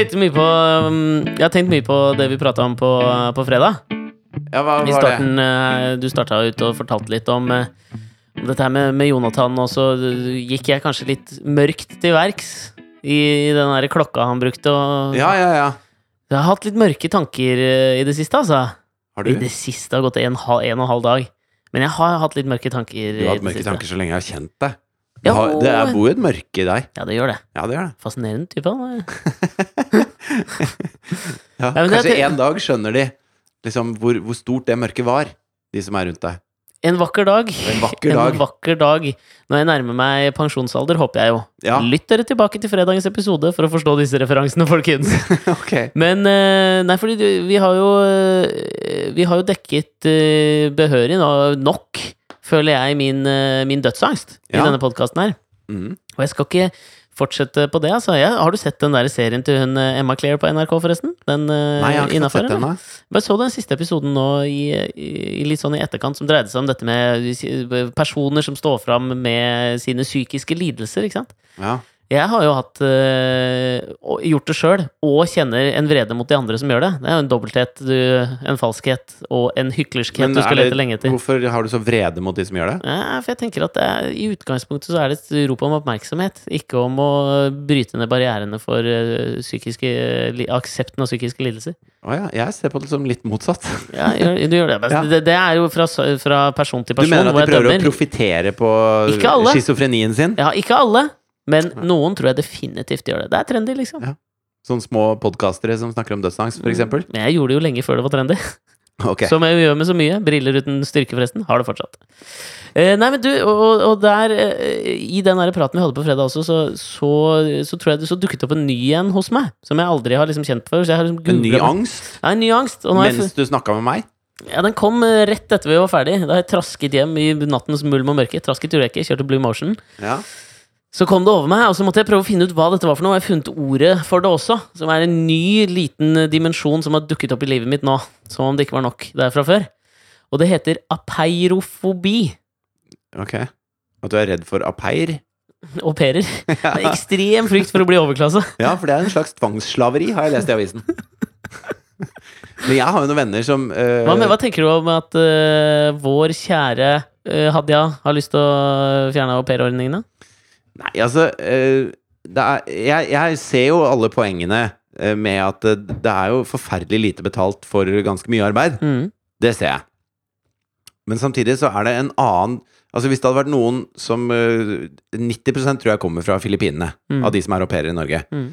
Tenkte mye på um, Jeg har tenkt mye på det vi prata om på, på fredag. Ja, hva I var det? starten, eh, Du starta ut og fortalte litt om om dette her med, med Jonathan, og så gikk jeg kanskje litt mørkt til verks i den der klokka han brukte. Og Ja, ja, ja. Jeg har hatt litt mørke tanker i det siste, altså. Har du? I det siste har gått en, en og en halv dag. Men jeg har hatt litt mørke tanker. Du har hatt mørke tanker så lenge jeg har kjent deg. Ja, har, det er, bor jo et mørke i deg. Ja, det gjør det. Ja, det gjør det. Fascinerende type. Ja, men kanskje en dag skjønner de liksom hvor, hvor stort det mørket var, de som er rundt deg. En vakker dag. En vakker dag. En vakker dag. Når jeg nærmer meg pensjonsalder, håper jeg jo. Ja. Lytt dere tilbake til fredagens episode for å forstå disse referansene, folkens. ok. Men eh, Nei, fordi vi har jo eh, Vi har jo dekket eh, behørig nok, føler jeg, min, eh, min dødsangst i Ja. denne podkasten her. Mm. Og jeg skal ikke fortsette på det, altså. Jeg, har du sett den der serien til hun eh, Emma Claire på NRK, forresten? Den eh, Nei, jeg har ikke innenfor, sett den Bare så den siste episoden nå i, i, i litt sånn i etterkant, som dreide seg om dette med personer som står fram med sine psykiske lidelser, ikke sant? Ja. Jeg har jo hatt øh, gjort det sjøl, og kjenner en vrede mot de andre som gjør det. Det er jo en dobbelthet, du, en falskhet og en hyklerskhet Men du skal lete lenge etter. Hvorfor har du så vrede mot de som gjør det? Ja, for jeg tenker at er, I utgangspunktet så er det et rop om oppmerksomhet, ikke om å bryte ned barrierene for øh, psykiske, aksepten av psykiske lidelser. Å ja, jeg ser på det som litt motsatt. Ja, du gjør det. Ja. det. Det er jo fra, fra person til Du mener at de prøver å profitere på schizofrenien sin? Ja, ikke alle, men noen tror jeg definitivt gjør det. Det er trendy, liksom. Ja. Sånne små podkastere som snakker om dødsangst, eksempel? Men jeg gjorde det jo lenge før det var trendy. Okay. Som jeg gjør med så mye. Briller uten styrke, forresten. Har det fortsatt. Eh, nei, men du, og, og der eh, I den der praten vi hadde på fredag også, så, så, så tror jeg det så dukket opp en ny en hos meg. Som jeg aldri har liksom kjent før. Så jeg har liksom En ny angst? Ja, en ny angst. Har jeg, Mens du snakka med meg? ja, den kom eh, rett etter vi var ferdig. Da har jeg trasket hjem i nattens mulm og mørke. Trasket gjorde jeg ikke, kjørte Blue Motion. Ja. Så kom det over meg, og så måtte jeg prøve å finne ut hva dette var for noe. Og jeg har funnet ordet for det også, som er en ny liten dimensjon som har dukket opp i livet mitt nå. Som om det ikke var nok der fra før. Og det heter apeirofobi. Ok. At du er redd for apeir? Au pairer. Er Ekstrem frykt for å bli overklasse. Ja, for det er en slags tvangsslaveri, har jeg lest i avisen. Men jeg har jo noen venner som uh... Hva, hva tenker du om at uh, vår kjære uh, Hadia har lyst til å fjerne aupairordningene? Nei, altså eh, er, jeg, jeg ser jo alle poengene eh, med at det, det er jo forferdelig lite betalt for ganske mye arbeid. Mm. Det ser jeg. Men samtidig så er det en annen Altså Hvis det hadde vært noen som eh, 90% tror jeg kommer fra Filippinene, Mm. av de som er au pairer i Norge. Mm.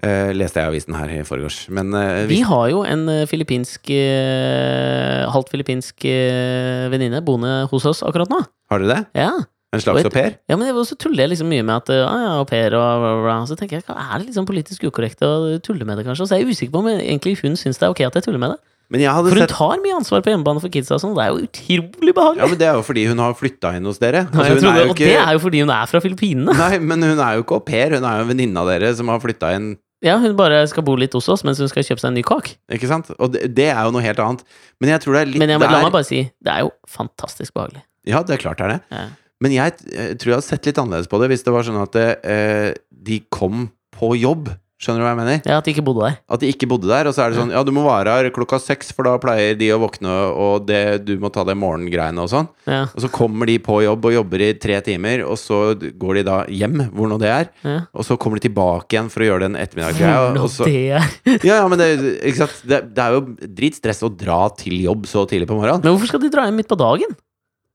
Uh, leste jeg avisen her i forgårs. Men eh, Vi har jo en eh, filippinsk uh, halvt filippinsk eh, venninne boende hos oss akkurat nå. har dere det? Ja. En slags au pair? Ja, men så tuller jeg liksom mye med at ja, ja, au pair og bla, bla, bla. Så tenker jeg, er det liksom politisk ukorrekt å tulle med det, kanskje? Og så er jeg usikker på om egentlig hun syns det er ok at jeg tuller med det. For hun sett tar mye ansvar på hjemmebane for kidsa sånn, det er jo utrolig behagelig. Ja, men Det er jo fordi hun har flytta inn hos dere. Altså, hun trodde, jo og det er jo fordi hun er fra Filippinene. Nei, men hun er jo ikke au pair. Hun er jo en venninne av dere som har flytta inn. Ja, hun bare skal bo litt hos oss mens hun skal kjøpe seg en ny kåk. Ikke sant? Og det, det er jo noe helt annet. Men jeg tror det er litt Men jeg, la meg bare si, det er jo fantastisk behagelig. Ja, det er klart det er det. Ja. Men jeg jeg tror jeg hadde sett litt annerledes på det hvis det var sånn at eh, de kom på jobb. Skjønner du hva jeg mener? Ja, at de ikke bodde der. At de ikke bodde der, og så er det sånn Ja, du må være her klokka seks, for da pleier de å våkne, og det, du må ta det morgengreiene og sånn. Ja, Og så kommer de på jobb og jobber i tre timer, og så går de da hjem, hvor nå det er. ja. Og så kommer de tilbake igjen for å gjøre den ettermiddagsgreia. Hvordan og så- det er. Ja, ja, men det, ikke sant? Det, det er jo dritstress å dra til jobb så tidlig på morgenen. Men hvorfor skal de dra hjem midt på dagen?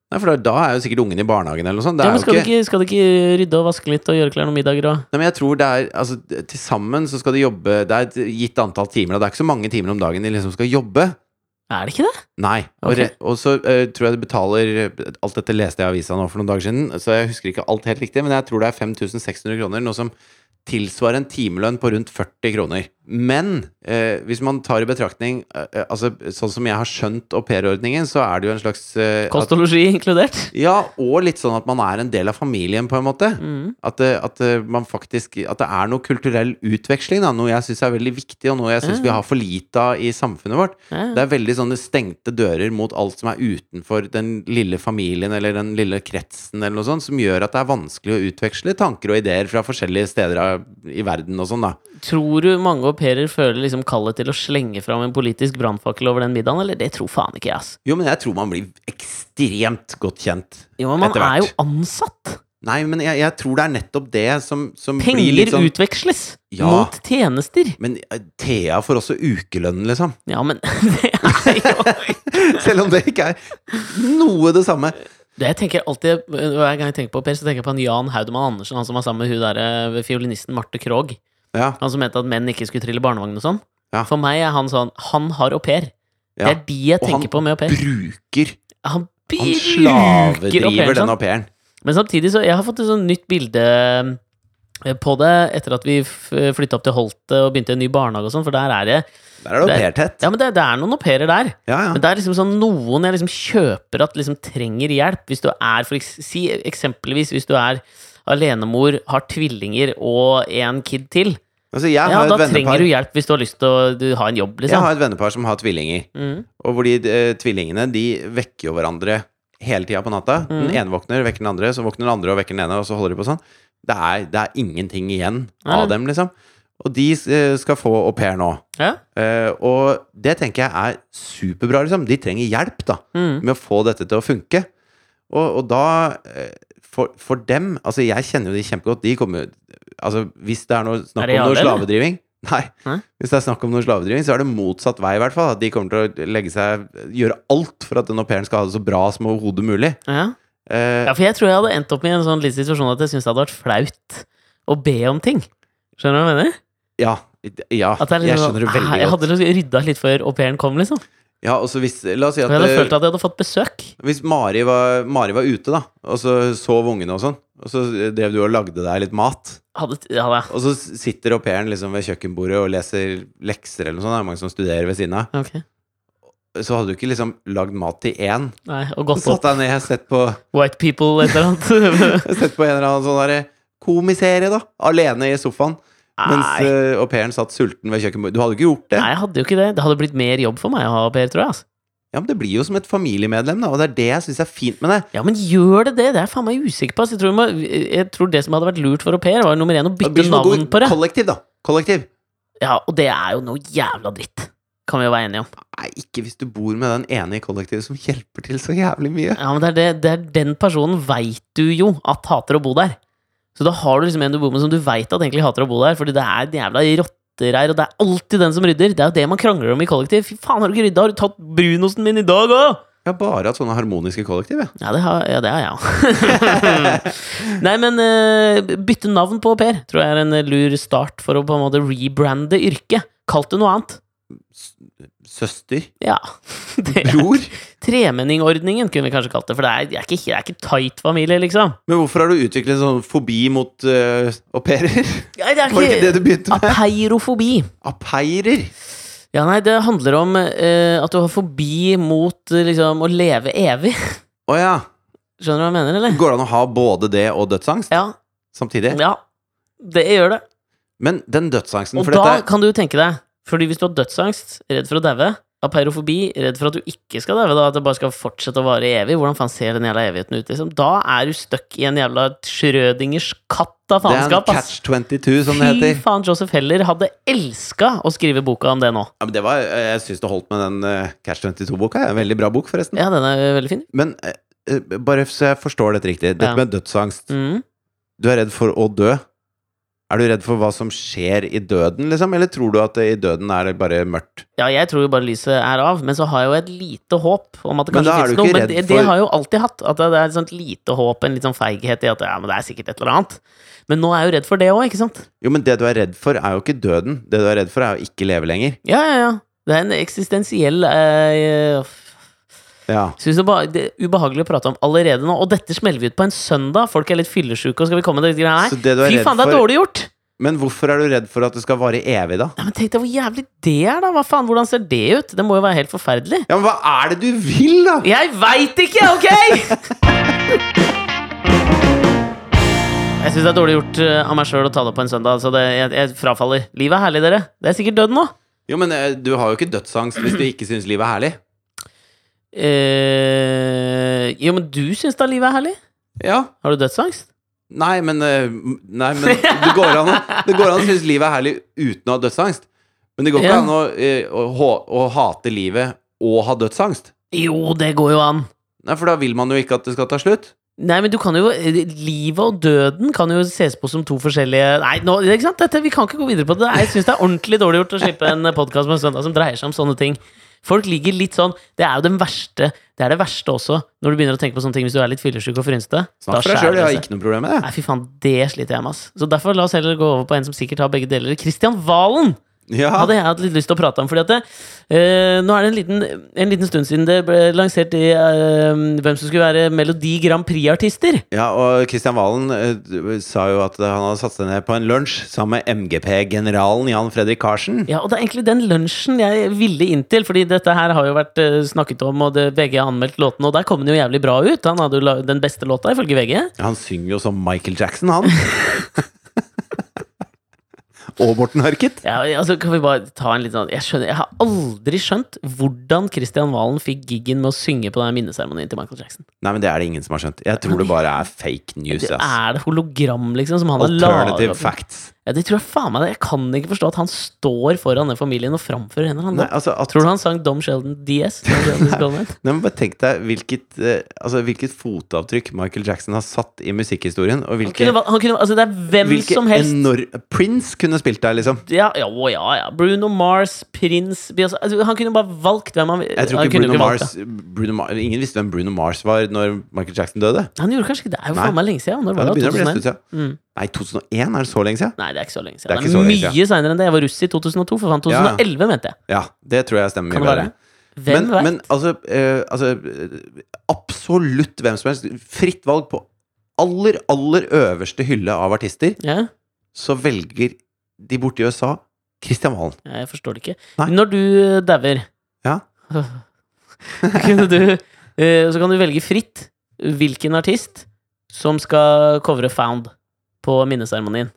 Nei, for da, er jo sikkert ungen i barnehagen eller noe sånt. Det Ja, men skal, ikke, Du ikke, skal du ikke rydde og vaske litt og gjøre klar noen middager og Nei, men jeg tror det er Altså, til sammen så skal de jobbe Det er et gitt antall timer, og det er ikke så mange timer om dagen de liksom skal jobbe. Er det ikke det? Nei. Og, Ok. re, og så uh, tror jeg de betaler Alt dette leste jeg i avisa nå for noen dager siden, så jeg husker ikke alt helt riktig, men jeg tror det er 5600 kroner, noe som tilsvarer en timelønn på rundt 40 kroner. Men eh, hvis man tar i betraktning eh, eh, Altså, Sånn som jeg har skjønt aupairordningen, så er det jo en slags eh, Kost og losji inkludert. Ja, og litt sånn at man er en del av familien, på en måte. Mm. At, at man faktisk At det er noe kulturell utveksling, da. Noe jeg syns er veldig viktig, og noe jeg syns vi har for lite av i samfunnet vårt. Mm. Det er veldig sånne stengte dører mot alt som er utenfor den lille familien eller den lille kretsen, eller noe sånt, som gjør at det er vanskelig å utveksle tanker og ideer fra forskjellige steder i verden og sånn, da. Tror du mange au pairer føler liksom kallet til å slenge fram en politisk brannfakkel over den middagen, eller? Det tror faen ikke jeg, ass. Jo, men jeg tror man blir ekstremt godt kjent. Jo, men man Etter hvert. er jo ansatt. Nei, men jeg, jeg tror det er nettopp det som, som blir Penger litt sånn utveksles Ja. mot tjenester. Men eh, Thea får også ukelønn, liksom. Ja, men det er jo Selv om det ikke er noe det samme. det jeg tenker alltid, Hver gang jeg tenker på au pair, så tenker jeg på han Jan Haudemann Andersen, han som var sammen med hun der fiolinisten Marte Krogh. Ja, Han som mente at menn ikke skulle trille barnevogn og sånn. Ja. For meg er han sånn Han har au pair. Det er de jeg tenker på med au pair. Bruker Han, Han bruker au slavedriver den sånn. au pairen. Men samtidig så Jeg har fått et sånt nytt bilde eh, på det etter at vi flytta opp til Holte og begynte en ny barnehage og sånn, for der er det Der er det au pair-tett. Ja, men det, det er noen au pairer der. Ja, ja. Men det er liksom sånn noen jeg liksom kjøper at liksom trenger hjelp. Hvis du er for Si eksempelvis hvis du er alenemor, har tvillinger og en kid til. Altså, Ja, da vennepar trenger du hjelp hvis du har lyst til å ha en jobb, liksom. Jeg har et vennepar som har tvillinger. Mm. Og hvor de eh, tvillingene De vekker jo hverandre hele tida på natta. Den Mhm. ene våkner, vekker den andre, så våkner den andre og vekker den ene, og så holder de på sånn. Det er, det er ingenting igjen av dem, liksom. Og de eh, skal få au pair nå. Ja. Eh, og det tenker jeg er superbra, liksom. De trenger hjelp, da, Mm. med å få dette til å funke. Og, og da eh, for, for dem Altså, jeg kjenner jo de kjempegodt. De kommer Altså, hvis det er noe snakk Er om noe slavedriving Nei. Hæ? Hvis det er snakk om noe slavedriving, så er det motsatt vei, i hvert fall. At de kommer til å legge seg gjøre alt for at den au pairen skal ha det så bra som overhodet mulig. Ja. Uh, ja, for jeg tror jeg hadde endt opp i en sånn litt situasjon at jeg syns det hadde vært flaut å be om ting. Skjønner du hva jeg mener? ja, ja jeg, er jeg liksom, skjønner det veldig godt. Jeg hadde liksom rydda litt før au pairen kom, liksom. Ja, og så hvis La oss si at jeg hadde eh, følt at jeg hadde fått besøk. Hvis Mari var, Mari var ute, da, og så sov ungene og sånn, og så drev du og lagde deg litt mat, Hadde, ja, da. og så sitter au pairen liksom ved kjøkkenbordet og leser lekser eller noe sånt, det er mange som studerer ved siden av, Ok. så hadde du ikke liksom lagd mat til én. Nei, og gått Satt opp deg ned, sett på, White People, et eller annet. sett på en eller annen sånn derre komiserie, da, alene i sofaen, mens uh, au pairen satt sulten ved kjøkkenbordet. Du hadde jo ikke gjort det. Nei, jeg hadde jo ikke det. Det hadde blitt mer jobb for meg å ha au pair, tror jeg. Altså. Ja, men det blir jo som et familiemedlem, da, og det er det jeg syns er fint med det. Ja, men gjør det det? Det er jeg faen meg usikker på. Altså, Jeg tror, må, jeg tror det som hadde vært lurt for au pair, var nummer én å bytte navn på det. Kollektiv, da. Kollektiv. Ja, og det er jo noe jævla dritt. Kan vi jo være enige om. Nei, ikke hvis du bor med den ene i kollektivet som hjelper til så jævlig mye. Ja, men det er, det, det er den personen veit du jo at hater å bo der. Så da har du liksom en du bor med som du veit at egentlig hater å bo der, fordi det er en jævla her, og det er alltid den som rydder. Det er jo det man krangler om i kollektiv. Fy faen, har du ikke rydda? Har du tatt brunosten min i dag òg? Jeg har bare hatt sånne harmoniske kollektiv, jeg. Ja, det har, ja, det har jeg òg. Nei, men uh, bytte navn på pair tror jeg er en lur start for å på en måte rebrande yrket. Kalt det noe annet. Søster. Ja. Det er Bror. Tremenningordningen kunne vi kanskje kalt det, for det er, det er ikke, det er ikke tight familie, liksom. Men hvorfor har du utviklet en sånn fobi mot uh, au pairer? Ja, det er Var det ikke det du begynte med? Apeirofobi. Apeirer? Ja, nei, det handler om uh, at du har fobi mot uh, liksom å leve evig. Å ja. Skjønner du hva jeg mener, eller? Går det an å ha både det og dødsangst Ja. samtidig? ja. Det gjør det. Men den dødsangsten Og da dette kan du tenke deg Fordi hvis du har dødsangst, redd for å daue, apeirofobi, redd for at du ikke skal døve, da, at det bare skal fortsette å vare evig, hvordan faen ser den jævla evigheten ut, liksom? Da er du stuck i en jævla Schrødingers katt av faenskap, ass. catch 22, som det Fy faen, Joseph Heller hadde elska å skrive boka om det nå. Ja, men det var, jeg syns det holdt med den uh, Catch 22-boka. En veldig bra bok, forresten. Ja, den er veldig fin. Men eh, eh, bare så jeg forstår dette riktig. Dette Ja. med dødsangst. Mm. Du er redd for å dø. Er du redd for hva som skjer i døden, liksom? Eller tror du at i døden er det bare mørkt? Ja, jeg tror jo bare lyset er av, men så har jeg jo et lite håp om at det kanskje du noe. Men det, det har jeg jo alltid hatt. At det er et sånt lite håp, en litt sånn feighet i at ja, men det er sikkert et eller annet. Men nå er jeg jo redd for det òg, ikke sant? Jo, men det du er redd for, er jo ikke døden. Det du er redd for, er å ikke leve lenger. Ja, ja, ja. Det er en eksistensiell eh, Ja. Syns det, bare- det er ubehagelig å prate om allerede nå. Og dette smeller vi ut på en søndag. Folk er litt fyllesyke, og skal vi komme til Fy faen, det er dårlig gjort! Men hvorfor er du redd for at det skal vare evig, da? Ja, men tenk deg hvor jævlig det er, da! Hva faen, Hvordan ser det ut? Det må jo være helt forferdelig. Ja, men hva er det du vil, da? Jeg veit ikke, ok?! Jeg syns det er dårlig gjort eh, av meg sjøl å ta det opp på en søndag. Så det, jeg, jeg frafaller. Livet er herlig, dere. Det er sikkert døden nå. Jo, men eh, du har jo ikke dødsangst hvis du ikke syns livet er herlig. Eh, jo, men du syns da livet er herlig? Ja. Har du dødsangst? Nei, men, eh, nei, men det går an Det går an å synes livet er herlig uten å ha dødsangst. Men det går ikke Ja. an å, eh, å, å hate livet og ha dødsangst. Jo, det går jo an. Nei, For da vil man jo ikke at det skal ta slutt. Nei, men du kan jo Livet og døden kan jo ses på som to forskjellige Nei, nå, ikke sant? Dette, vi kan ikke gå videre på det. Jeg syns det er ordentlig dårlig gjort å slippe en podkast på en søndag som dreier seg om sånne ting. Folk ligger litt sånn Det er jo den verste Det er det verste også, når du begynner å tenke på sånne ting hvis du er litt fyllesyk og frynsete. Snakk for deg sjøl, jeg har ikke noe problem med det. Nei, fy faen, det sliter jeg med, ass. Så derfor la oss heller gå over på en som sikkert har begge deler. Christian Valen Ja, hadde jeg hatt litt lyst til å prate om. Fordi at det, eh, nå er det en liten, en liten stund siden det ble lansert i eh, hvem som skulle være Melodi Grand Prix-artister. ja og Kristian Valen eh, sa jo at han hadde satt seg ned på en lunsj sammen med MGP-generalen Jan Fredrik Karsen. Ja, og det er egentlig den lunsjen jeg ville inn til, fordi dette her har jo vært eh, snakket om, og det, VG har anmeldt låtene, og der kom den jo jævlig bra ut. Han hadde jo den beste låta, ifølge VG. Han synger jo som Michael Jackson, han. og Morten Harket. Ja, altså, kan vi bare ta en litt sånn Jeg skjønner, jeg har aldri skjønt hvordan Christian Valen fikk giggen med å synge på den minneseremonien til Michael Jackson. Nei, men det er det ingen som har skjønt. Jeg tror det bare er fake news. Det ass. er det hologram, liksom, som han har Alternative laget. facts. Ja, det tror jeg faen meg det. Jeg kan ikke forstå at han står foran den familien og framfører henne. Nei, altså, at, Tror du han sang Dom Sheldon DS? Nei, men bare tenk deg hvilket, eh, altså, hvilket fotavtrykk Michael Jackson har satt i musikkhistorien. Og Han hvilke, kunne, han kunne, altså, det er hvem hvilke som helst. Enorm... Prince kunne spilt der, liksom. Ja, ja, å, ja, ja. Bruno Mars, Prince Beyoncé altså, Han kunne bare valgt hvem han Jeg tror ikke Bruno Mars, Bruno Mars Ingen visste hvem Bruno Mars var når Michael Jackson døde. Han gjorde kanskje ikke det. Det er jo faen meg lenge siden. Når Ja, var det det? begynner å bli en 2001? stund siden. Nei, 2001? Er det så lenge siden? Nei, det er ikke så lenge Det siden. er Det er, så siden. mye seinere enn det. Jeg var russ i 2002, for faen. 2011, mente jeg. Ja, det tror jeg stemmer mye bedre. Hvem Men, vet? men altså, eh, altså eh, Absolutt hvem som helst. Fritt valg på aller, aller øverste hylle av artister. Ja, Så velger de borte i USA Christian Valen. jeg forstår det ikke. Nei. Når du eh, dauer Ja. Eh, Så kan du velge fritt hvilken artist som skal covre Found på minneseremonien.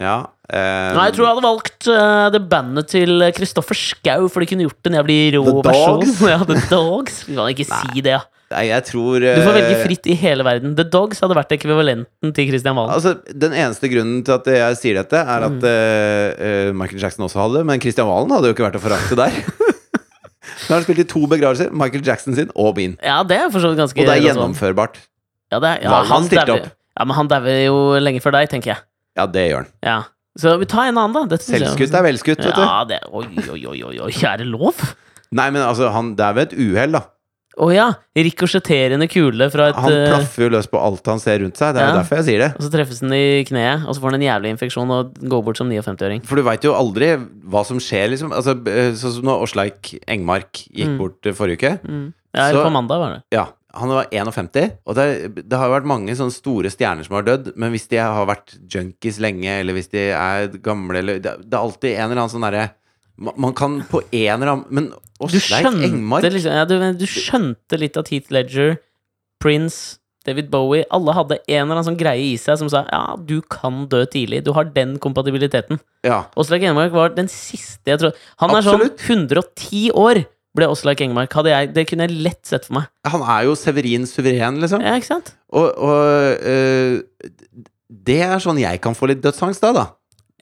Ja. Eh, Nei, jeg tror jeg hadde valgt eh, det bandet til Kristoffer Schau, for de kunne gjort en jævlig rå The versjon. Dogs? Ja, The Dogs. Vi kan ikke Nei. si det, ja. Nei, jeg tror Du får velge eh, fritt i hele verden. The Dogs hadde vært ekvivalenten til Christian Valen. Altså, Den eneste grunnen til at jeg sier dette, er Mm. at eh, eh, Michael Jackson også hadde det. Men Christian Valen hadde jo ikke vært å forakte der. Nå har han spilt i to begravelser. Michael Jackson sin og min. Ja, det er for så vidt ganske Og det er gjennomførbart. Ja, det er, ja, Valen han stilte opp. Ja, men han dauer jo lenge før deg, tenker jeg. Ja, det gjør han. Ja. Så vi tar en annen, da. Dette synes jeg- Selvskutt er velskutt, vet du. Ja, det Oi, oi, oi, oi, oi, er det lov? Nei, men altså, han, det er ved et uhell, da. Å ja. Rikosjetterende kule fra et Han eh, plaffer jo løs på alt han ser rundt seg. Det er jo Ja. derfor jeg sier det. Og så treffes den i kneet, og så får den en jævlig infeksjon og går bort som 59-åring. For du veit jo aldri hva som skjer, liksom. Altså, eh, Sånn som når Åsleik Engmark gikk Mm. bort eh, forrige uke. Mm. Ja, Så- på mandag var det. Ja, han var 51, og det, det har jo vært mange sånne store stjerner som har dødd, men hvis de har vært junkies lenge, eller hvis de er gamle, eller Det, det er alltid en eller annen sånn derre man, kan på en eller annen Men Åsleik Engmark liksom, ja, du, du skjønte litt at Heath Ledger, Prince, David Bowie Alle hadde en eller annen sånn greie i seg som sa ja, du kan dø tidlig. Du har den kompatibiliteten. Ja, Åsleik Engmark var den siste jeg tror Han er Absolutt. sånn 110 år, ble Åslaug Engmark. Jeg, det kunne jeg lett sett for meg. han er jo Severin suveren, liksom. Ja, ikke sant? Og, og øh, det er sånn jeg kan få litt dødsangst av, da.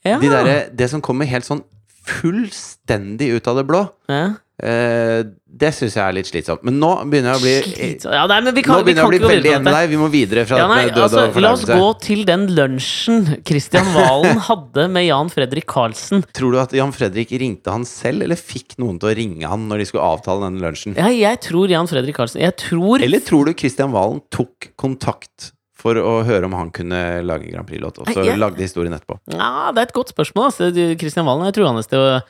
Ja. De der, Det som kommer helt sånn fullstendig ut av det blå. ja. Eh, det syns jeg er litt slitsomt. Men nå begynner jeg å bli. Ja, nei, men vi kan, Nå vi begynner jeg å bli veldig enig med deg. Vi må videre fra Ja, nei, død altså, og la oss gå til den lunsjen Christian Valen hadde med Jan Fredrik Karlsen. Tror du at Jan Fredrik ringte han selv, eller fikk noen til å ringe han når de skulle avtale denne lunsjen? Ja, jeg tror Jan Fredrik Karlsen Jeg tror Eller tror du Christian Valen tok kontakt for å høre om han kunne lage Grand Prix-låt, og så lagde historien etterpå? Ja, det er et godt spørsmål. Altså. Du, Christian Valen er truende til å,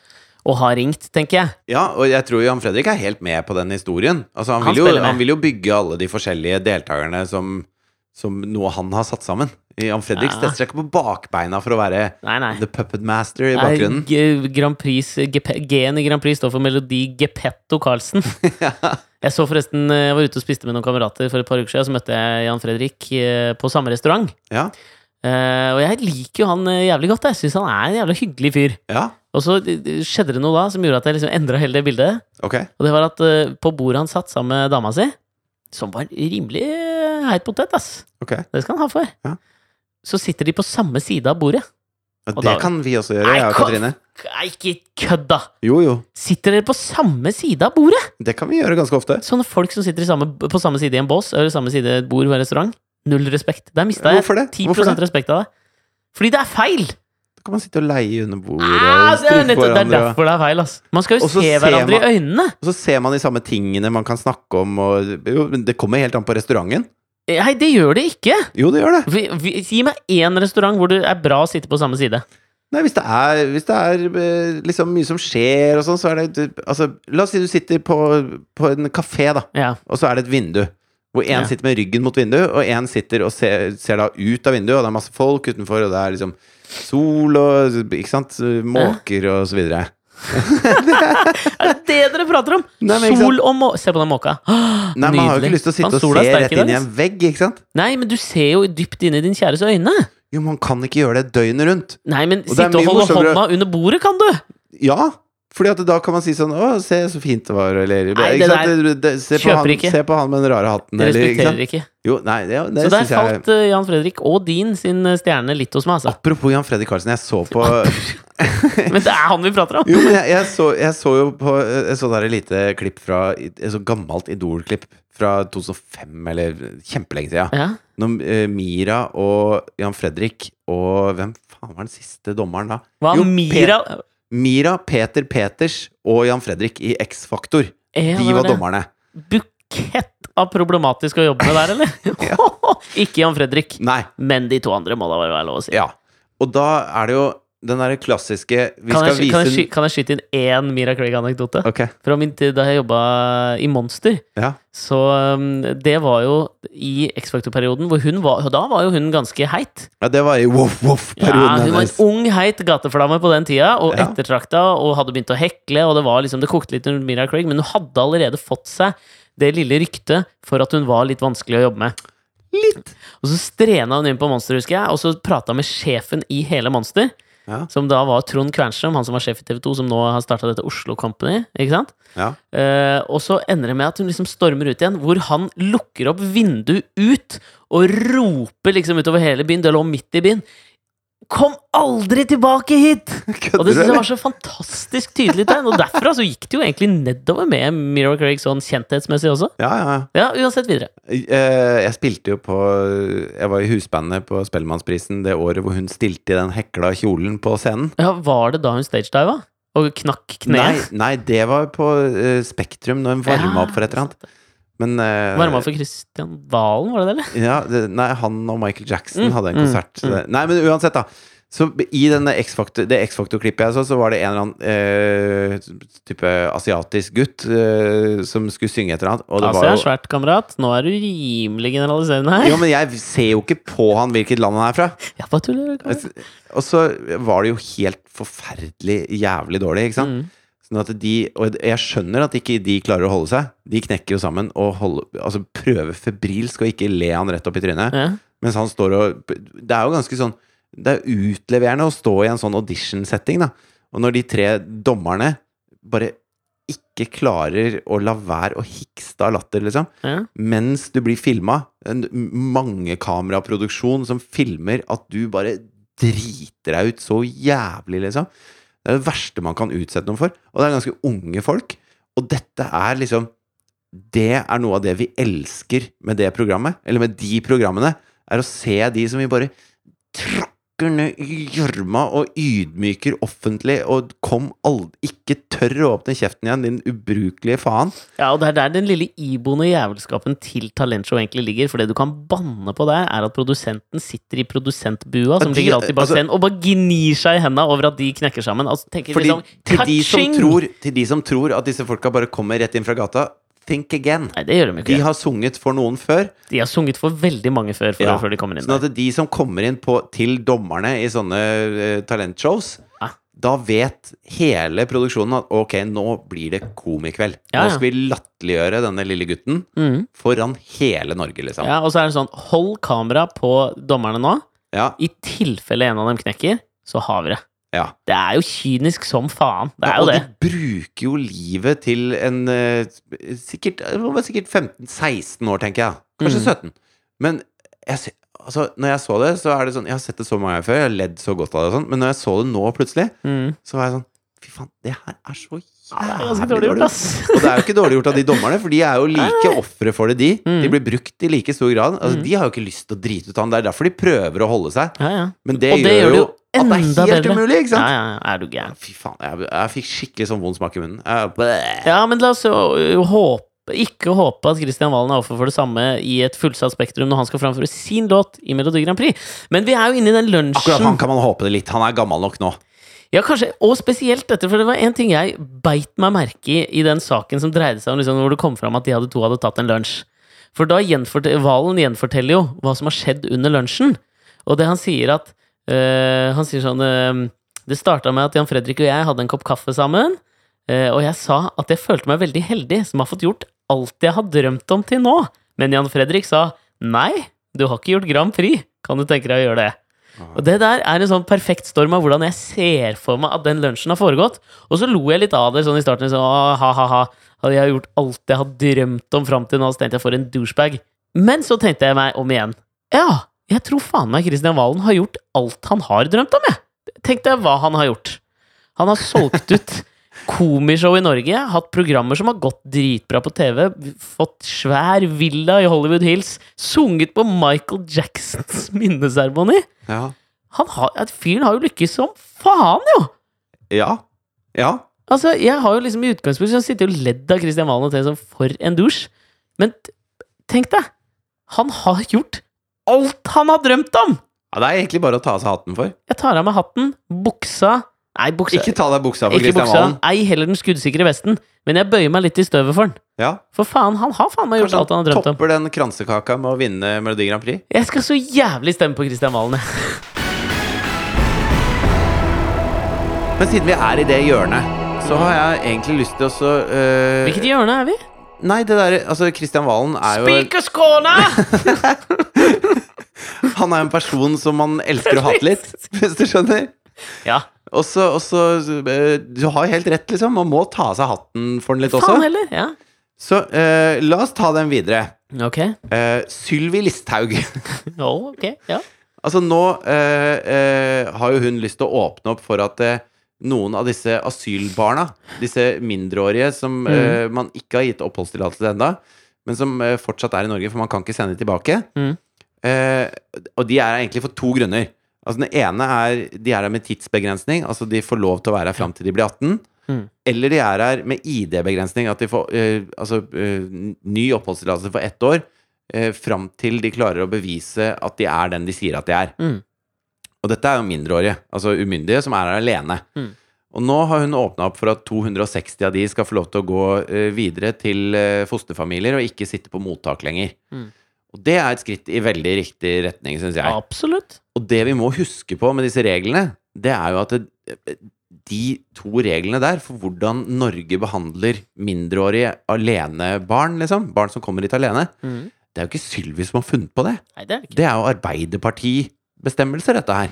å har ringt, tenker jeg. Ja, og jeg tror Jan Fredrik er helt med på den historien. Altså, han, Han vil jo, han vil jo bygge alle de forskjellige deltakerne som, som noe han har satt sammen. Jan Fredrik Ja. stresser seg ikke på bakbeina for å være Nei, nei. the puppet master i bakgrunnen. G- Grand Prix, G-en i Grand Prix står for Melodi Gepetto Carlsen. Jeg så forresten, eh, jeg var ute og spiste med noen kamerater for et par uker siden, så møtte jeg Jan Fredrik eh, på samme restaurant. Ja, Uh, og jeg liker jo han jævlig godt. Jeg syns han er en jævlig hyggelig fyr. ja, Og så skjedde det noe da som gjorde at jeg liksom endra hele det bildet. Okay. Og det var at eh, på bordet han satt sammen med dama si, som var rimelig eh, heit potet, ass. Okay. Det skal han ha for. Ja. Så sitter de på samme side av bordet. Og det da- kan vi også gjøre, jeg og Katrine. Nei, ikke kødd, da! Jo, jo. Sitter dere på samme side av bordet? Det kan vi gjøre ganske ofte. Sånne folk som sitter i samme, på samme side i en bås, eller samme side bord ved restaurant. Null respekt. Der mista jeg 10 Hvorfor det? respekt av det. Fordi det er feil! Kan man sitte og leie under bordet Ah, det, er nettopp, det er derfor det er feil, ass. Man skal jo se hverandre man- i øynene. Og så ser man de samme tingene man kan snakke om, og jo, Det kommer helt an på restauranten. Nei, det gjør det ikke. Jo, det gjør det. Vi, vi, gi meg én restaurant hvor det er bra å sitte på samme side. Nei, hvis det er, hvis det er eh, liksom mye som skjer og sånn, så er det Altså, la oss si du sitter på, på en kafé, da, Ja. og så er det et vindu. Hvor én Ja. sitter med ryggen mot vinduet, og én sitter og ser, ser da ut av vinduet, og det er masse folk utenfor, og det er liksom sol og Ikke sant? Måker og så videre. Er det det dere prater om? Nei, men Sol og må... Se på den måka. Ah, Nei, man har jo ikke lyst til å sitte og se rett inn i en vegg, ikke sant? Nei, men du ser jo dypt inn i din kjæres øyne. Jo, man kan ikke gjøre det døgnet rundt. Nei, men det sitte og holde hånda under bordet kan du! Ja, fordi at da kan man si sånn Å, se så fint det var, eller Nei, ikke sant? Det, det, se, på han, ikke. se på han med den rare hatten, Det eller ikke sant? ikke. Jo, nei, det, det Så der jeg falt eh, Jan Fredrik og din sin eh, stjerne litt hos meg, altså. Apropos Jan Fredrik Karlsen, jeg så på Men det er han vi prater om! Jo, men jeg, jeg, så, jeg så jo på Jeg så der et lite klipp fra Et så gammelt Idol-klipp fra 2005, eller kjempelenge siden. Ja. Når uh, Mira og Jan Fredrik og Hvem faen var den siste dommeren da? Hva, Jo, Mira Mira, Peter Peters og Jan Fredrik i X-Faktor. De var det? dommerne. Bukett av problematisk å jobbe med der, eller? ikke Jan Fredrik, Nei. men de to andre må da være lov å si. Ja. Og da er det jo den derre klassiske Vi Kan skal jeg, sky- kan, jeg, kan jeg skyte inn én Mira Craig-anekdote? Ok. Fra min tid da jeg jobba i Monster. Ja. Så um, det var jo i X-Factor-perioden, hvor hun var Da var jo hun ganske heit. ja, det var i Ja, voff-voff-perioden hun var hennes. en ung, heit gateflamme på den tida, og Ja. ettertrakta, og hadde begynt å hekle, og det var liksom Det kokte litt under Mira Craig, men hun hadde allerede fått seg det lille ryktet for at hun var litt vanskelig å jobbe med. Litt. Og så strena hun inn på Monster, husker jeg, og så prata med sjefen i hele Monster, Ja. som da var Trond Kvernstrøm, han som var sjef i TV 2, som nå har starta dette Oslo Company, ikke sant? Ja. Eh, og så ender det med at hun liksom stormer ut igjen, hvor han lukker opp vinduet ut og roper liksom utover hele byen, det lå midt i byen. Kom aldri tilbake hit! Og det synes jeg var så fantastisk tydelig tegn. Og derfra så gikk det jo egentlig nedover med Mira Craig sånn kjenthetsmessig også. Ja, ja, ja. Ja, uansett videre. Eh, Jeg spilte jo på Jeg var i husbandet på Spellemannsprisen det året hvor hun stilte i den hekla kjolen på scenen. Ja, Var det da hun stagediva? Og knakk Nei, kneet? nei, det var på eh, Spektrum, når hun varma opp for et eller annet. Men eh, Varma for Christian Valen, var det det, eller? Ja, det, nei, han og Michael Jackson Mm, hadde en mm, konsert. mm. det- Nei, men uansett, da. Så i denne X-Factor, det X-Factor-klippet jeg så, så var det en eller annen eh, type asiatisk gutt eh, som skulle synge et eller annet. Og det Asia var er jo svært, kamerat. Nå er du rimelig generaliserende her. Jo, men jeg ser jo ikke på han hvilket land han er fra. Ja, bare tuller. kamerat. Og så var det jo helt forferdelig jævlig dårlig, ikke sant? Mm. Sånn at de, og jeg skjønner at ikke de klarer å holde seg. De knekker jo sammen og holder, altså prøver febrilsk å ikke le han rett opp i trynet. Ja. Mens han står og Det er jo ganske sånn Det er utleverende å stå i en sånn audition-setting, da. Og når de tre dommerne bare ikke klarer å la være å hikste av latter, liksom, Ja. mens du blir filma, en mangekameraproduksjon som filmer at du bare driter deg ut så jævlig, liksom. Det er det verste man kan utsette noen for. Og det er ganske unge folk. Og dette er liksom Det er noe av det vi elsker med det programmet, eller med de programmene, er å se de som vi bare tråkker ned i gjørma og ydmyker offentlig, og kom aldri Ikke tør å åpne kjeften igjen, din ubrukelige faen. ja, og det er der den lille iboende jævelskapen til talentshow egentlig ligger. For det du kan banne på der, er at produsenten sitter i produsentbua, som de- ligger alltid bak altså- scenen, og bare gnir seg i henda over at de knekker sammen. Altså, Fordi liksom, til de, som tror, til de som tror at disse folka bare kommer rett inn fra gata think again. Nei, det gjør de ikke De har sunget for noen før. De har sunget for veldig mange før, for, Ja, før de kommer inn Sånn at de som kommer inn på, til dommerne i sånne uh, talentshows, Ja. da vet hele produksjonen at ok, nå blir det komikveld. Ja, Nå skal vi latterliggjøre denne lille gutten mm. foran hele Norge, liksom. Ja, og så er det sånn, hold kamera på dommerne nå. Ja, I tilfelle en av dem knekker, så har vi det. Ja. Det er jo kynisk som faen. Det Ja, og jo det. de bruker jo livet til en eh, Sikkert, sikkert 15-16 år, tenker jeg. Kanskje Mm. 17. Men jeg, altså, når jeg så det, så er det sånn Jeg har sett det så mange ganger før, jeg har ledd så godt av det, sånn, men når jeg så det nå plutselig, Mm. så var jeg sånn Fy faen, det her er så er jævlig dårlig gjort, ass. Og det er jo ikke dårlig gjort av de dommerne, for de er jo like ofre for det, de. De Mm. blir brukt i like stor grad. Altså, Mm. De har jo ikke lyst til å drite ut han. Det er derfor de prøver å holde seg. Ja, ja. Men det, det gjør det jo at det er helt bedre. umulig, ikke Ja, sant? ja, er du gæren. Fy faen, jeg, jeg fikk skikkelig sånn vond smak i munnen. Jeg. Ja, men la oss jo håpe ikke håpe at Christian Valen er offer for det samme i et fullsatt Spektrum når han skal framføre sin låt i Melodi Grand Prix. Men vi er jo inne i den lunsjen Akkurat han kan man håpe det litt. Han er gammel nok nå. Ja, kanskje, og spesielt dette, for det var en ting jeg beit meg merke i i den saken som dreide seg om liksom, hvor det kom fram at de hadde to hadde tatt en lunsj. For da gjenfortel, Valen gjenforteller jo hva som har skjedd under lunsjen. Og det han sier at øh, Han sier sånn øh, Det starta med at Jan Fredrik og jeg hadde en kopp kaffe sammen. øh, og jeg sa at jeg følte meg veldig heldig som har fått gjort alt jeg har drømt om til nå. Men Jan Fredrik sa nei, du har ikke gjort Grand Prix. Kan du tenke deg å gjøre det? Og det der er en sånn perfekt storm av hvordan jeg ser for meg at den lunsjen har foregått. Og så lo jeg litt av det sånn i starten. Sånn, «Åh, ha, ha, ha. Hadde jeg gjort alt jeg har drømt om fram til nå, så tenkte jeg for en douchebag. Men så tenkte jeg meg om igjen. Ja, jeg tror faen meg Kristian Valen har gjort alt han har drømt om, jeg. Tenk deg hva han har gjort. Han har solgt ut komishow i Norge, hatt programmer som har gått dritbra på TV, fått svær villa i Hollywood Hills, sunget på Michael Jacksons minneseremoni. Ja. Han har, Fyren har jo lykkes som faen, jo! Ja. ja. Altså, Jeg har jo liksom i utgangspunktet sittet og ledd av Christian Valen og tenkt sånn For en dusj. Men tenk deg! Han har gjort alt han har drømt om! ja. Det er egentlig bare å ta av seg hatten for. Jeg tar av meg hatten, buksa Nei, buksa Ikke ta deg buksa for ikke buksa, Valen. ei heller den skuddsikre vesten. Men jeg bøyer meg litt i støvet for den. Ja. For faen, han har faen meg gjort Kanskje alt han har drømt om. topper den kransekaka med å vinne Melodi Grand Prix. Jeg skal så jævlig stemme på Christian Valen, jeg. Men siden vi er i det hjørnet, så har jeg egentlig lyst til å så øh, Hvilket hjørne er vi? Nei, det der Altså, Kristian Valen er jo Spikerskåna! Han er en person som man elsker å hate litt, hvis du skjønner. Ja, Og så, og så øh, Du har helt rett, liksom. Man må ta av seg hatten for den litt også. faen heller. Ja. Så uh, la oss ta den videre. Ok. Uh, Sylvi Listhaug. oh, ok. Ja. altså, nå uh, har jo hun lyst til å åpne opp for at noen av disse asylbarna, disse mindreårige som Mm. uh, man ikke har gitt oppholdstillatelse ennå, men som uh, fortsatt er i Norge, for man kan ikke sende dem tilbake. Mm. Uh, og de er her egentlig for to grunner. Altså Den ene er de er her med tidsbegrensning, altså de får lov til å være her fram til de blir 18. Mm. Eller de er her med ID-begrensning, at de får altså, ny oppholdstillatelse for ett år eh, fram til de klarer å bevise at de er den de sier at de er. Mm. Og dette er jo mindreårige, altså umyndige, som er her alene. Mm. Og nå har hun åpna opp for at 260 av de skal få lov til å gå uh, videre til uh, fosterfamilier og ikke sitte på mottak lenger. Mm. Og det er et skritt i veldig riktig retning, syns jeg. Absolutt. Og det vi må huske på med disse reglene, det er jo at det, de to reglene der for hvordan Norge behandler mindreårige alenebarn, liksom, barn som kommer hit alene, Mm. det er jo ikke Sylvi som har funnet på det. Nei, det er det ikke. Det er jo Arbeiderpartibestemmelser, dette her.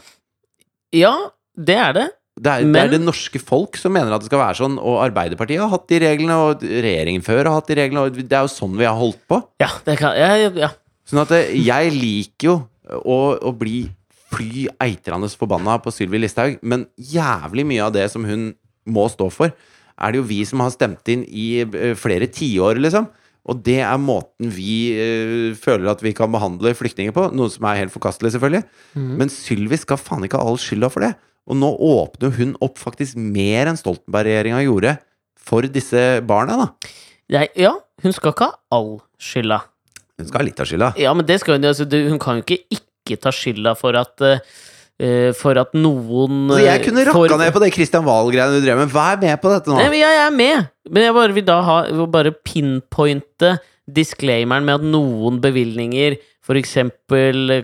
Ja, det er det. Det er, det er det norske folk som mener at det skal være sånn, og Arbeiderpartiet har hatt de reglene, og regjeringen før har hatt de reglene, og det er jo sånn vi har holdt på. Ja, det kan ja, ja, ja. Sånn at eh, jeg liker jo å, å bli fly eitrende forbanna på Sylvi Listhaug, men jævlig mye av det som hun må stå for, er det jo vi som har stemt inn i eh, flere tiår, liksom. Og det er måten vi eh, føler at vi kan behandle flyktninger på, noe som er helt forkastelig, selvfølgelig. Mm. Men Sylvi skal faen ikke ha all skylda for det. Og nå åpner hun opp faktisk mer enn Stoltenberg-regjeringa gjorde for disse barna, da. Nei, ja, hun skal ikke ha all skylda. Hun skal ha litt av skylda. Ja, men det skal hun jo altså, Hun kan jo ikke ikke ta skylda for at eh, for at noen Så jeg kunne eh, får- rakka ned på det Christian Wahl-greiene du drev med. Vær med på dette nå! Nei, jeg er med! Men jeg bare vil da ha vil bare pinpointe disclaimeren med at noen bevilgninger f.eks.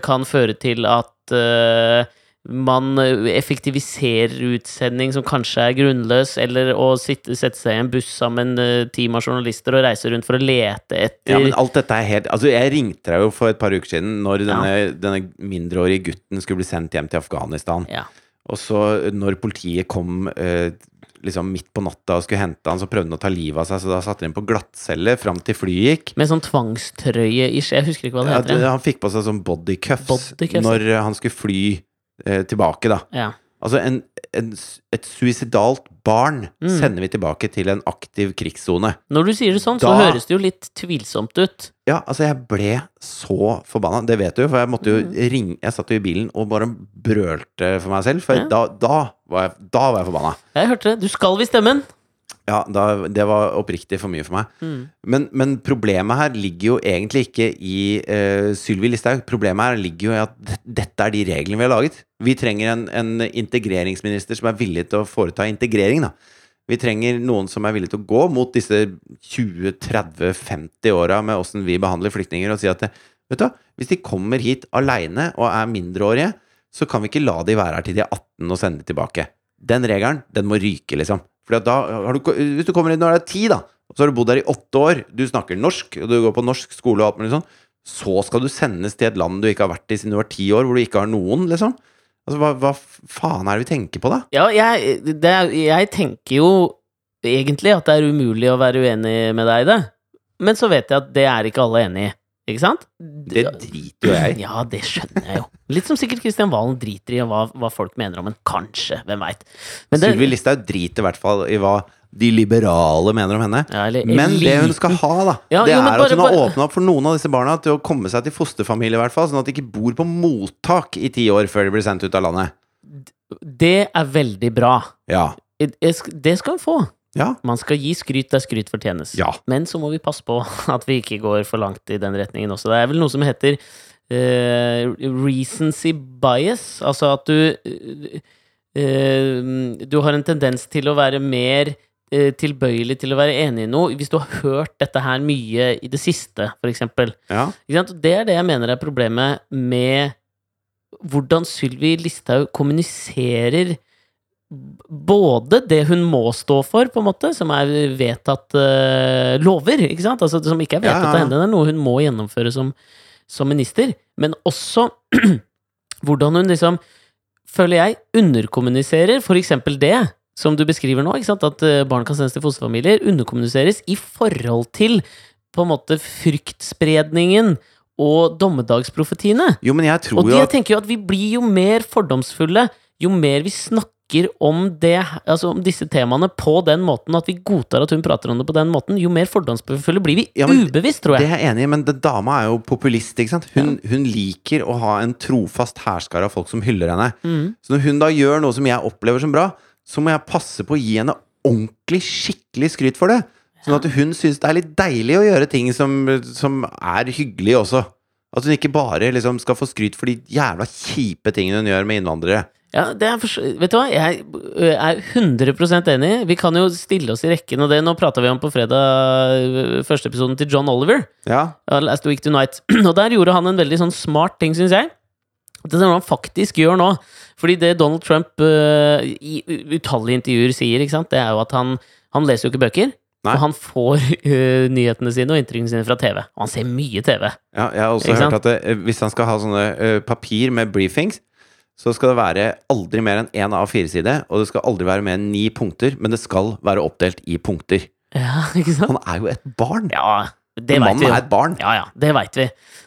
kan føre til at eh, man effektiviserer utsending som kanskje er grunnløs, eller å sitte, sette seg i en buss sammen med team av journalister og reise rundt for å lete etter Ja, men alt dette er helt Altså, jeg ringte deg jo for et par uker siden når Ja. denne, denne mindreårige gutten skulle bli sendt hjem til Afghanistan. Ja. Og så, når politiet kom eh, liksom midt på natta og skulle hente han, så prøvde han å ta livet av seg, så da satte de inn på glattcelle fram til flyet gikk. Med sånn tvangstrøye-ish. Jeg husker ikke hva det Ja, heter. han fikk på seg sånn bodycuffs Bodycuffs, når han skulle fly eh, tilbake, da. Ja. Altså, en, en, et suicidalt barn Mm. sender vi tilbake til en aktiv krigssone. Når du sier det sånn, så høres det jo litt tvilsomt ut. Ja, altså, jeg ble så forbanna. Det vet du jo, for jeg måtte jo Mm. ringe Jeg satt jo i bilen og bare brølte for meg selv, for Ja. da, da, var jeg, da var jeg forbanna. Jeg hørte det. Du skal visst stemmen! Ja, da, det var oppriktig for mye for meg. Mm. Men, men problemet her ligger jo egentlig ikke i uh, Sylvi Listhaug. Problemet her ligger jo i at dette er de reglene vi har laget. Vi trenger en, en integreringsminister som er villig til å foreta integrering, da. Vi trenger noen som er villig til å gå mot disse 20-30-50 åra med åssen vi behandler flyktninger, og si at vet du, hva, hvis de kommer hit aleine og er mindreårige, så kan vi ikke la de være her til de er 18 og sende de tilbake. Den regelen, den må ryke, liksom. For da har du, hvis du kommer hit når du er ti, da, og så har du bodd her i åtte år, du snakker norsk, og du går på norsk skole og alt mulig sånn, så skal du sendes til et land du ikke har vært i siden du var ti år, hvor du ikke har noen, liksom. Altså, hva, hva faen er det vi tenker på, da? Ja, jeg, det jeg tenker jo egentlig at det er umulig å være uenig med deg i det. Men så vet jeg at det er ikke alle enig i. Ikke sant? Det driter jo jeg. Ja, det skjønner jeg jo. Litt som sikkert Kristian Valen driter i hva, hva folk mener om en kanskje. Hvem veit. Sylvi Listhaug driter i hvert fall i hva de liberale mener om henne. ja, Men det hun skal ha, da, Ja, det jo, er bare- at hun har bare- åpna opp for noen av disse barna til å komme seg til fosterfamilie, i hvert fall, sånn at de ikke bor på mottak i ti år før de blir sendt ut av landet. Det er veldig bra. Ja. Det skal hun få. Ja. Man skal gi skryt der skryt fortjenes. Ja. Men så må vi passe på at vi ikke går for langt i den retningen også. Det er vel noe som heter uh, recency bias. Altså at du eh, Du har en tendens til å være mer uh, tilbøyelig til å være enig i noe hvis du har hørt dette her mye i det siste, eksempel. ja. Det er det jeg mener er problemet med hvordan Sylvi Listhaug kommuniserer både det hun må stå for, på en måte, som er vedtatt uh, lover, ikke sant? Altså, som ikke er vedtatt ja, av ja. henne, det er noe hun må gjennomføre som, som minister. Men også hvordan hun liksom, føler jeg, underkommuniserer for eksempel det som du beskriver nå, ikke sant? at eh, barn kan sendes til fosterfamilier, underkommuniseres i forhold til på en måte fryktspredningen og dommedagsprofetiene. Jo, men jeg tror Og jo de, jeg at tenker jo at vi blir jo mer fordomsfulle jo mer vi snakker om, det, altså om disse temaene på den måten, at vi godtar at hun prater om det på den måten, jo mer fordomsfulle blir vi Ja, men ubevisst, tror jeg. Det er jeg enig i, men det, dama er jo populist. ikke sant? Hun, hun liker å ha en trofast hærskare av folk som hyller henne. Mm. Så når hun da gjør noe som jeg opplever som bra, så må jeg passe på å gi henne ordentlig, skikkelig skryt for det. Sånn at hun syns det er litt deilig å gjøre ting som, som er hyggelig også. At hun ikke bare liksom skal få skryt for de jævla kjipe tingene hun gjør med innvandrere. Ja, vet du hva, jeg er 100 enig. Vi kan jo stille oss i rekken, og det nå prata vi om på fredag, første episoden til John Oliver. Ja, Last Week Tonight. Og der gjorde han en veldig sånn smart ting, syns jeg. Det er noe han faktisk gjør nå. Fordi det Donald Trump uh, i utallige intervjuer sier, det er jo at han, han leser jo ikke bøker. Nei. Og han får uh, nyhetene sine og inntrykkene sine fra TV. Og han ser mye TV. ja jeg har også hørt at det, hvis han skal ha sånne uh, papir med briefings, så skal det være aldri mer enn én av fire side, og det skal aldri være mer enn ni punkter, men det skal være oppdelt i punkter. Ja, ikke sant? Han er jo et barn! Ja, det vet vi er et barn. Ja, ja, det veit vi.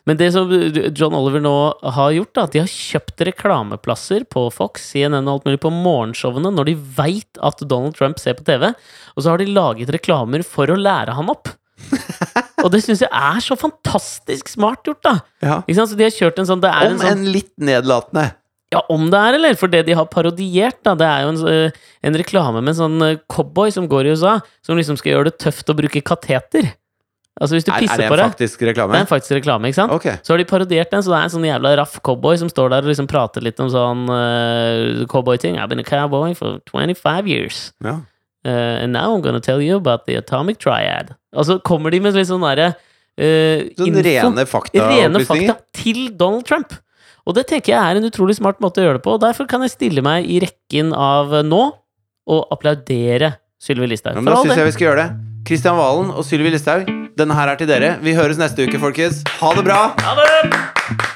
Men det som John Oliver nå har gjort, da, at de har kjøpt reklameplasser på Fox, CNN og alt mulig på morgenshowene når de veit at Donald Trump ser på TV, og så har de laget reklamer for å lære han opp. og det syns jeg er så fantastisk smart gjort, da. Ja. Ikke sant? Så de har kjørt en sånn Det er Om en sånn en litt nedlatende. Ja, om det er, eller? For det de har parodiert, da, det er jo en, eh, en reklame med en sånn eh, cowboy som går i USA, som liksom skal gjøre det tøft å bruke kateter. Altså hvis du Er, er det pisser en på det faktisk Det reklame? er en faktisk reklame, ikke sant? Okay. Så har de parodiert den, så det er en sånn jævla raff cowboy som står der og liksom prater litt om sånn uh, cowboyting. I've been a cowboy for 25 years. Ja. Uh, and now I'm gonna tell you about the atomic triad. Og så kommer de med litt sånn derre uh, Sånn info- rene rene fakta til Donald Trump. Og det tenker jeg er en utrolig smart måte å gjøre det på. Og derfor kan jeg stille meg i rekken av uh, nå og applaudere Sylvi Listhaug. Ja, men da syns jeg vi skal gjøre det. Kristian Valen og Sylvi Listhaug, denne her er til dere. Vi høres neste uke, folkens. Ha det bra! Ha det!